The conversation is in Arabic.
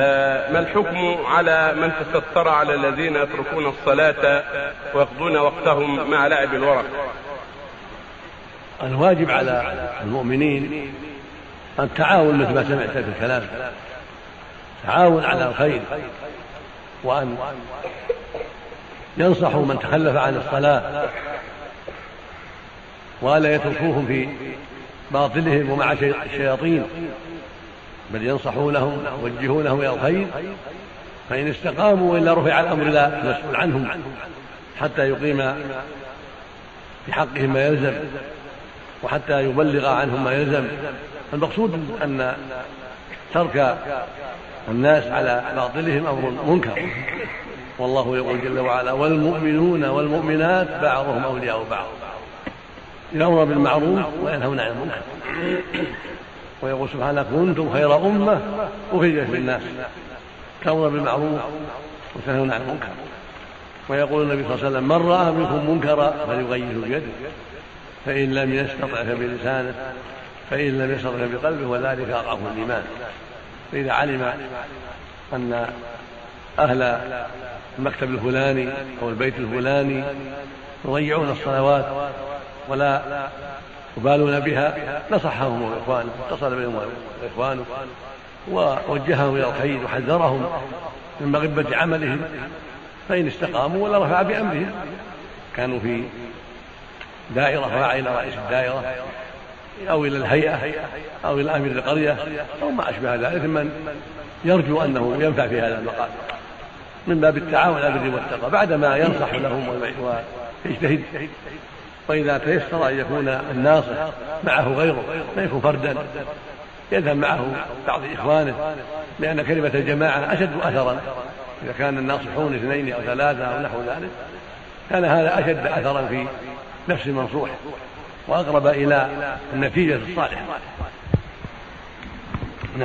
ما الحكم على من تستر على الذين يتركون الصلاة ويقضون وقتهم مع لعب الورق؟ الواجب على المؤمنين التعاون مثل ما سمعت في الكلام تعاون على الخير وأن ينصحوا من تخلف عن الصلاة ولا يتركوهم في باطلهم ومع الشياطين. بل ينصحونهم يوجهونهم إلى الخير فإن استقاموا وإلا رفع الأمر إلى المسؤول عنهم حتى يقيم في حقهم ما يلزم وحتى يبلغ عنهم ما يلزم. المقصود أن ترك الناس على باطلهم أمر منكر. والله يقول جل وعلا والمؤمنون والمؤمنات بعضهم أولياء بعض. يامر بالمعروف وينهون عن المنكر. ويقول سبحانه كنتم خير أمة أخرجت للناس تأمر بالمعروف وتنهون عن المنكر. ويقول النبي صلى الله عليه وسلم من رأى منكم منكرا فليغيره بيده. فإن لم يستطع فبلسانه. فإن لم يستطع بقلبه وذلك أضعف الإيمان. فإذا علم أن أهل المكتب الفلاني أو البيت الفلاني يضيعون الصلوات ولا يبالون بها نصحهم اخوانه اتصل بهم اخوانه ووجههم إلى الخير وحذرهم من مغبة عملهم فإن استقاموا ولا رفع بأمرهم. كانوا في دائرة راعي إلى رئيس الدائرة أو إلى الهيئة أو إلى أمير القرية أو ما أشبه ذلك. من يرجو أنه ينفع في هذا المقام من باب التعاون على البر والتقوى بعدما ينصح لهم ويجتهد. وإذا تيسر أن يكون الناصح معه غيره ما يكون فردا. يذهب معه بعض إخوانه لأن كلمة الجماعة أشد أثرا. إذا كان الناصحون اثنين أو ثلاثة أو نحو ذلك كان هذا أشد أثرا في نفس المنصوح وأقرب إلى النتيجة الصالحة.